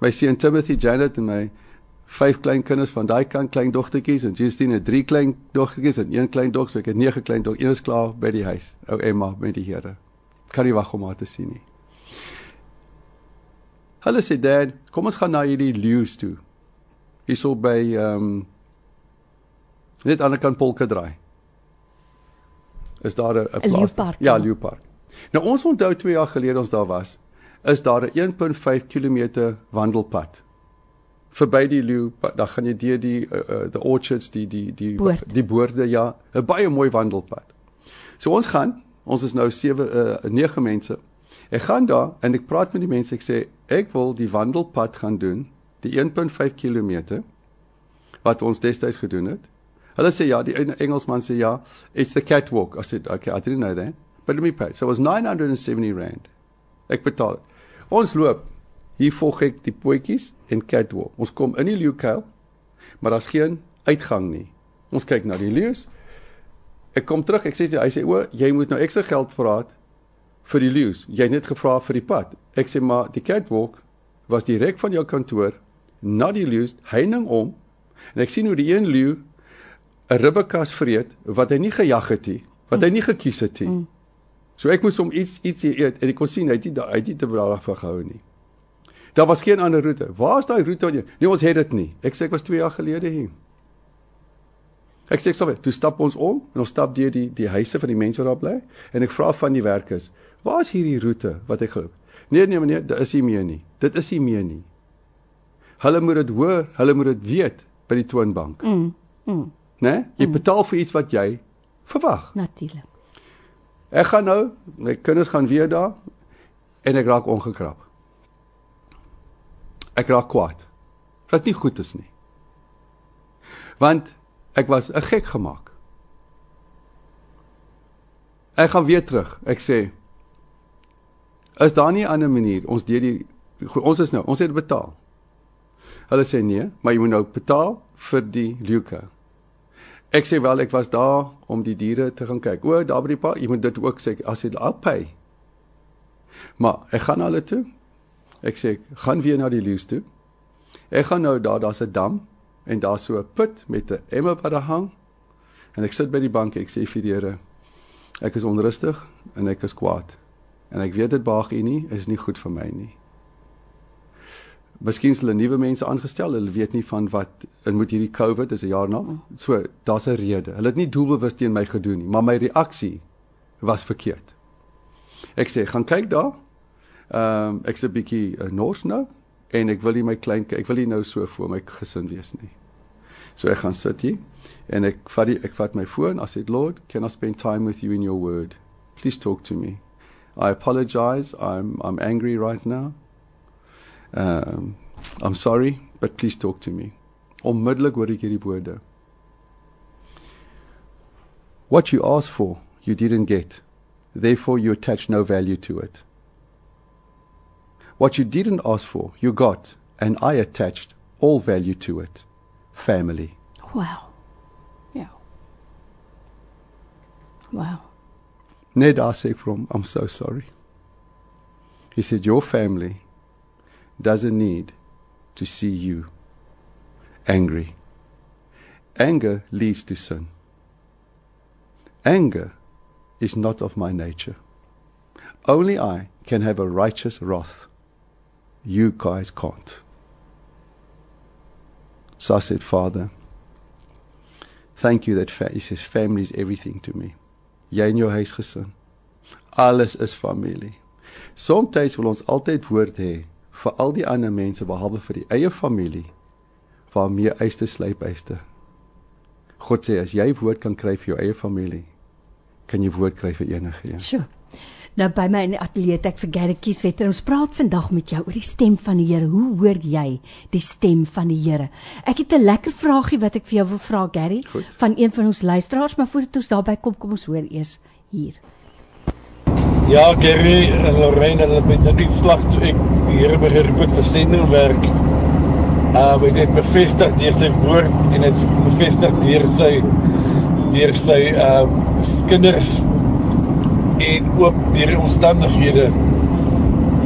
My seun Timothy Janet en my vyf klein kinders van daai kant klein dogtertjies en Justine het drie klein dogtertjies en een klein dog, so ek het nege klein dog. Een is klaar by die huis. Ou Emma met die Here. Kan nie wag om haar te sien nie. Hulle sê dad, kom ons gaan na hierdie leeu's toe. Hierso by ehm um, net aan die kant Polka draai. Is daar 'n 'n plaas? leeupark, Ja, ja. leeupark. Nou ons onthou 2 jaar gelede ons daar was, is daar 'n 1.5 km wandelpad verby die leeu, dan gaan jy deur die uh, uh, the orchards, die die die Boord. die boorde ja, 'n baie mooi wandelpad. So ons gaan, ons is nou 7 uh 9 mense. Ek gaan daar en ek praat met die mense. Ek sê ek wil die wandelpad gaan doen, die 1.5 km wat ons destyds gedoen het. Hulle sê ja, die Engelsman sê ja, it's the catwalk. I said okay, I didn't know that. But let me pay. So it was 970 rand. Ek betaal. Ons loop Hier volg ek die potjies en catwalk. Ons kom in die leeukuil, maar daar's geen uitgang nie. Ons kyk na die leeu's. Ek kom terug, ek sê hy sê o, jy moet nou ekstra geld vra vir die leeu's. Jy het net gevra vir die pad. Ek sê maar die catwalk was direk van jou kantoor na die leeu's heining om en ek sien hoe die een leeu 'n ribbekas vreet wat hy nie gejag het nie, wat hy nie gekies het nie. Mm. So ek moes hom iets iets eet en ek kon sien hy het nie hy het nie te braaf gehou nie. Daar was geen ander roete. Waar is daai roete wat jy? Nee, ons het dit nie. Ek sê ek was 2 jaar gelede hier. Ek sê sommer, toe stap ons om en ons stap deur die die huise van die mense wat daar bly en ek vra van die werkers, "Waar is hierdie roete wat ek geloop?" Nee nee meneer, dit is nie meer nie. Dit is nie meer nie. Hulle moet dit hoor, hulle moet dit weet by die toonbank. Mm. Mm. Né? Nee? Jy mm. betaal vir iets wat jy verwag. Natuurlik. Ek gaan nou, my kinders gaan weer daar en ek raak ongekrap. Ek raak kwaad. Wat nie goed is nie. Want ek was 'n gek gemaak. Ek gaan weer terug. Ek sê is daar nie 'n ander manier ons deur die ons is nou, ons het betaal. Hulle sê nee, maar jy moet nou betaal vir die Luka. Ek sê wel ek was daar om die diere te gaan kyk. O, daar by die pa, jy moet dit ook sê as jy afpay. Maar ek gaan hulle toe. Ek sê gaan weer na die leeu's toe. Ek gaan nou daar, daar's 'n dam en daar's so 'n put met 'n emmer wat daar hang. En ek sit by die bank, ek sê vir die Here, ek is onrustig en ek is kwaad. En ek weet dit baag U nie, is nie goed vir my nie. Miskien is hulle nuwe mense aangestel, hulle weet nie van wat en moet hierdie COVID is 'n jaar na. So, daar's 'n rede. Hulle het nie doelbewus teen my gedoen nie, maar my reaksie was verkeerd. Ek sê, "Gaan kyk daar." Ehm um, ek's 'n bietjie uh, nors nou en ek wil nie my klein ek wil nie nou so voor my gesin wees nie. So ek gaan sit hier en ek vat die ek vat my foon. I said, "Lord, can I spend time with you in your word? Please talk to me. I apologize. I'm I'm angry right now." Um, I'm sorry, but please talk to me. Onmiddellik hoor ek hierdie woorde. What you asked for, you didn't get. Therefore you attach no value to it. What you didn't ask for, you got, and I attached all value to it. Family. Wow. Yeah. Wow. Ned asked from, I'm so sorry. He said, Your family doesn't need to see you angry. Anger leads to sin. Anger is not of my nature. Only I can have a righteous wrath. You guys can't. So I said, Father, thank you that fa- he says family is everything to me. Jy en jou huisgesin. Alles is familie. Soms wil ons altyd woord hê vir al die ander mense behalwe vir die eie familie waarmee eiste slyp eiste. God sê as jy woord kan kry vir jou eie familie, kan jy woord kry vir enige een. Sjoe. Nou by my in die ateljee ek vir Gerritjies wetter ons praat vandag met jou oor die stem van die Here. Hoe hoor jy die stem van die Here? Ek het 'n lekker vraagie wat ek vir jou wil vra Gerry van een van ons luisteraars, maar voordat ons daarby kom, kom ons hoor eers hier. Ja, Gary en Lorraine, hulle het net die slag toe ek Here begeroep het vir sending werk. Uh, het bevestig deur sy woord en het bevestig deur sy deur sy uh kinders en ook deur die omstandighede.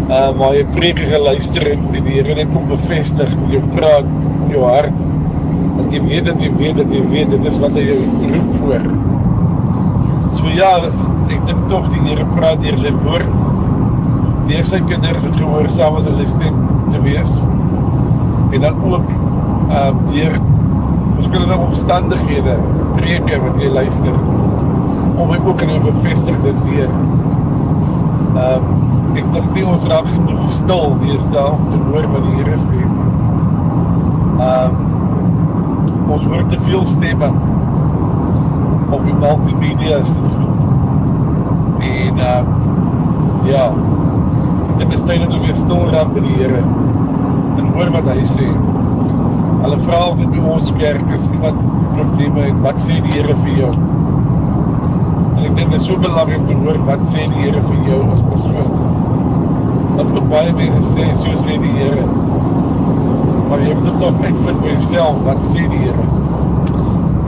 Uh waar jy preek geluister het die Here net kom bevestig jou praat in jou hart. Dat jy weet dat jy weet dat jy weet dit is wat hy jou roep voor. So ja, ek dink tog die Here praat deur sy woord. Deur sy kinders wat gehoorsaam is aan sy stem te wees. En dan ook ehm uh, deur verskillende omstandighede, preke wat jy luister om ek ook in 'n bevestigde weer. Ehm um, ek dink nie ons raak genoeg stil wees daar om te hoor wat die Here sê. Ehm um, ons hoor te veel stemme op die multimedia se En uh ja. Dit is tyd om weer stil raak by die Here. En hoor wat hy sê. Hulle vra of dit by ons kerk is nie wat probleme het. Wat sê die Here vir jou? En ek dink dit is so belangrik om hoor wat sê die Here vir jou as persoon. Dat baie mense sê so sê die Here. Maar jy moet dit tog uitvind vir jouself wat sê die Here.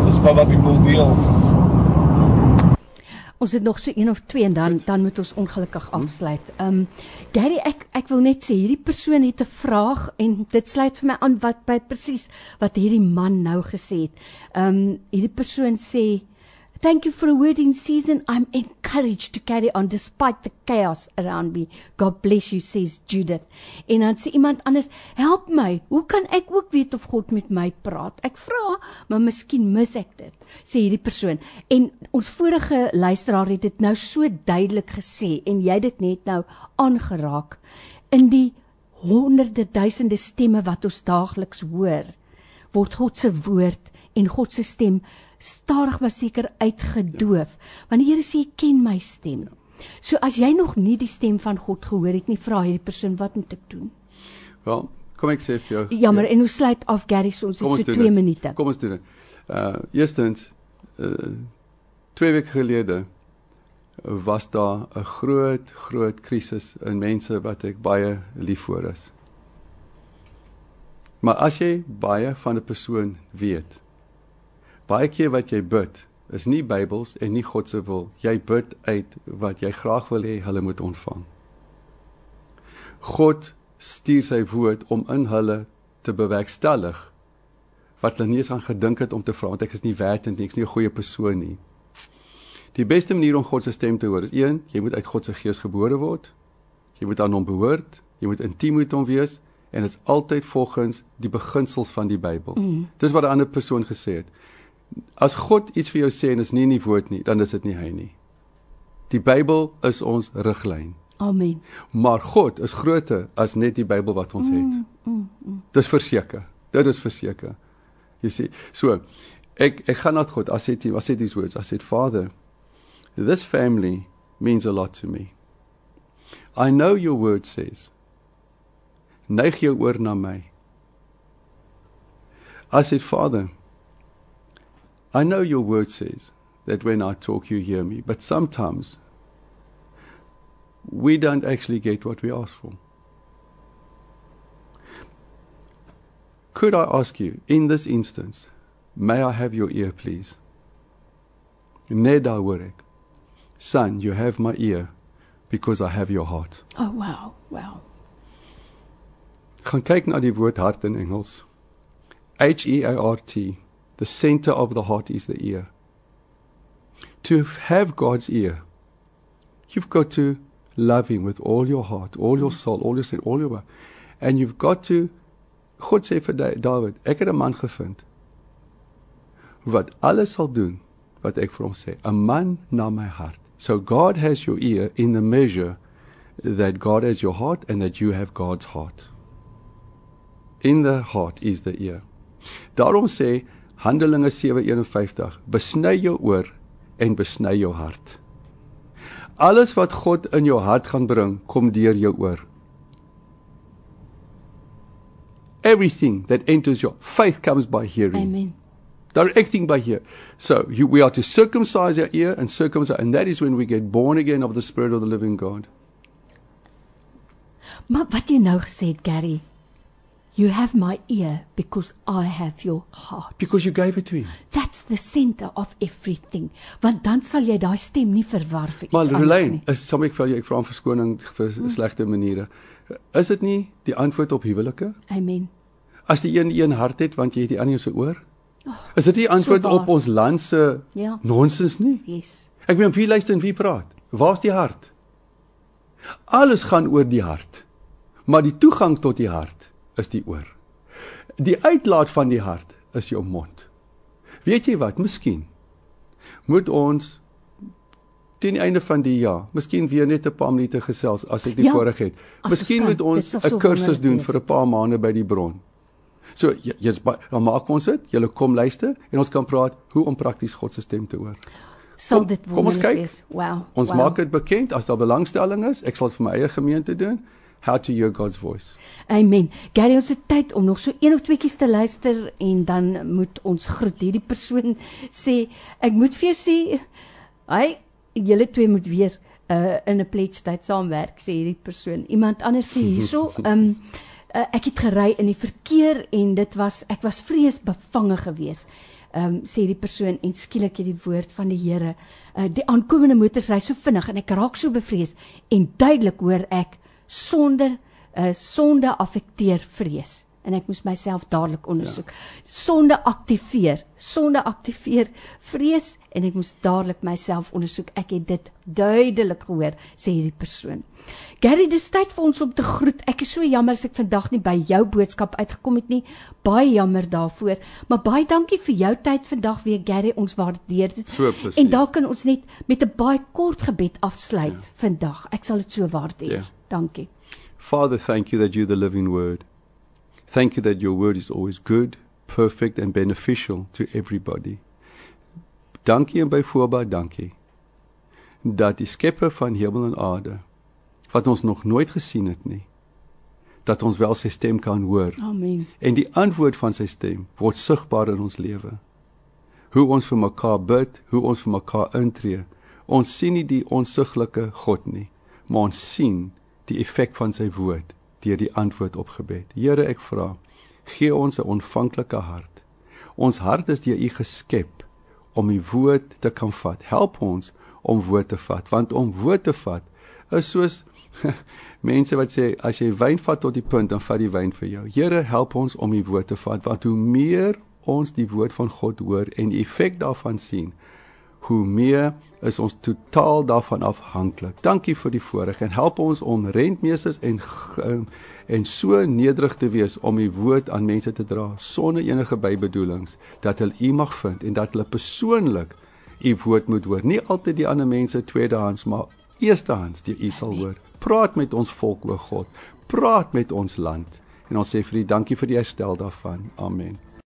Dis maar wat ek wil deel. Ons het nog so een of twee en dan dan moet ons ongelukkig afsluit. Ehm um, Gary, ek ek wil net sê hierdie persoon het 'n vraag en dit sluit vir my aan wat by presies wat hierdie man nou gesê het. Ehm um, hierdie persoon sê Thank you for a word in season. I'm encouraged to carry on despite the chaos around me. God bless you, says Judith. En dan sê iemand anders, help my. Hoe kan ek ook weet of God met my praat? Ek vra, maar miskien mis ek dit, sê hierdie persoon. En ons vorige luisteraar het dit nou so duidelik gesê en jy dit net nou aangeraak in die honderde duisende stemme wat ons daagliks hoor word God se woord en God se stem stadig maar seker uitgedoof. Want die Here sê ek ken my stem. So as jy nog nie die stem van God gehoor het nie, vra hierdie persoon wat moet ek doen? Wel, kom ek sê vir jou. Jammer, en hoe sluit af Gary ons het so 2 minute. Kom ons doen dit. Uh eerstens uh 2 weke gelede was daar 'n groot groot krisis in mense wat ek baie lief vir is. Maar as jy baie van 'n persoon weet, baie keer wat jy bid is nie Bybels en nie God se wil. Jy bid uit wat jy graag wil hê hulle moet ontvang. God stuur sy woord om in hulle te bewerkstellig wat hulle nie eens aan gedink het om te vra want ek is nie werd en ek's nie 'n goeie persoon nie. Die beste manier om God se stem te hoor is een, jy moet uit God se gees gebore word. Jy moet aan hom behoort, jy moet intiem met hom wees en dit is altyd volgens die beginsels van die Bybel. Mm. Dis wat 'n ander persoon gesê het as God iets vir jou sê en is nie in die woord nie, dan is dit nie hy nie. Die Bybel is ons riglyn. Amen. Maar God is groter as net die Bybel wat ons het. Mm, mm, mm. Dis verseker. Dit is verseker. Jy sien, so ek ek gaan na God as hy as hy these words, I said Father, this family means a lot to me. I know your word says. Neig jou oor na my. I said Father, I know your word says that when I talk, you hear me, but sometimes we don't actually get what we ask for. Could I ask you, in this instance, may I have your ear, please? Neda Warek, son, you have my ear because I have your heart. Oh, wow, wow. Gaan kyk na die woord hart in Engels. H E A R T. The center of the heart is the ear. To have God's ear, you've got to love Him with all your heart, all your soul, all your soul, all your mind. And you've got to God sê vir David, ek het 'n man gevind wat alles sal doen wat ek vir hom sê, 'n man na my hart. So God has your ear in the measure that God has your heart and that you have God's heart. In the heart is the ear. Daarom sê Handelinge 7:51 Besny jou oor en besny jou hart. Alles wat God in jou hart gaan bring, kom deur jou oor. Everything that enters your faith comes by hearing. Amen. Directing by here. So you, we are to circumcise our ear and circumcise, and that is when we get born again of the Spirit of the living God. Maar wat jy nou gesê het, Gary, You have my ear because I have your heart. Because you gave it to him. That's the center of everything. Want dan sal jy daai stem nie verwar vir iets anders Rolijn, nie. Maar is sommer ek vir jou ek vra om verskoning vir hmm. slegte maniere. Is dit nie die antwoord op huwelike? Amen. As die een een hart het want jy het die ander se oor? Oh, is dit die antwoord so op ons land se ja. nonsens nie? Yes. Ek weet wie luister en wie praat. Waar's die hart? Alles gaan oor die hart. Maar die toegang tot die hart is die oor. Die uitlaat van die hart is jou mond. Weet jy wat? Miskien moet ons teen die einde van die jaar, miskien weer net 'n paar minute gesels as ek die ja, voorreg het. Miskien moet ons 'n so kursus doen vir 'n paar maande by die bron. So jy's dan maak ons dit, julle kom luister en ons kan praat hoe om prakties God se stem te hoor. Sal dit wonderlik wees. Wow. Ons wow. maak dit bekend as daar belangstelling is. Ek sal dit vir my eie gemeente doen how to hear God's voice. Amen. Gary, ons het tyd om nog so een of twee keer te luister en dan moet ons groet. Hierdie persoon sê ek moet vir jou sê hy julle twee moet weer uh in 'n pledge tyd saamwerk sê hierdie persoon. Iemand anders sê hierso, ehm um, uh, ek het gery in die verkeer en dit was ek was vreesbevange geweest. Ehm um, sê die persoon en skielik het die woord van die Here. Uh die aankomende motors ry so vinnig en ek raak so bevrees en duidelik hoor ek sonder 'n uh, sonde affekteer vrees en ek moes myself dadelik ondersoek. Ja. Sonde aktiveer, sonde aktiveer vrees en ek moes dadelik myself ondersoek. Ek het dit duidelik gehoor, sê hierdie persoon. Gary, dis tyd vir ons om te groet. Ek is so jammer as ek vandag nie by jou boodskap uitgekom het nie. Baie jammer daarvoor, maar baie dankie vir jou tyd vandag weer Gary. Ons waardeer dit. So. En daar kan ons net met 'n baie kort gebed afsluit ja. vandag. Ek sal dit so waardeer. Ja. Dankie. Father, thank you that you the living word. Thank you that your word is always good, perfect and beneficial to everybody. Dankie en byvoorbeeld dankie dat die skepper van hemel en aarde wat ons nog nooit gesien het nie dat ons wel sy stem kan hoor. Amen. En die antwoord van sy stem word sigbaar in ons lewe. Hoe ons vir mekaar bid, hoe ons vir mekaar intree. Ons sien nie die onsigbare God nie, maar ons sien die effek van sy woord deur die antwoord op gebed. Here, ek vra, gee ons 'n ontvanklike hart. Ons hart is deur U geskep om U woord te kan vat. Help ons om woord te vat, want om woord te vat is soos mense wat sê as jy wyn vat tot die punt dan vat die wyn vir jou. Here, help ons om U woord te vat, want hoe meer ons die woord van God hoor en die effek daarvan sien, hoe meer is ons totaal daarvan afhanklik. Dankie vir die voorreg en help ons om rentmeesters en en so nederig te wees om u woord aan mense te dra sonder enige bybedoelings dat hulle u mag vind en dat hulle persoonlik u woord moet hoor. Nie altyd die ander mense tweedehands, maar eerstehands die u sal hoor. Praat met ons volk o God. Praat met ons land. En ons sê vir u dankie vir die herstel daarvan. Amen.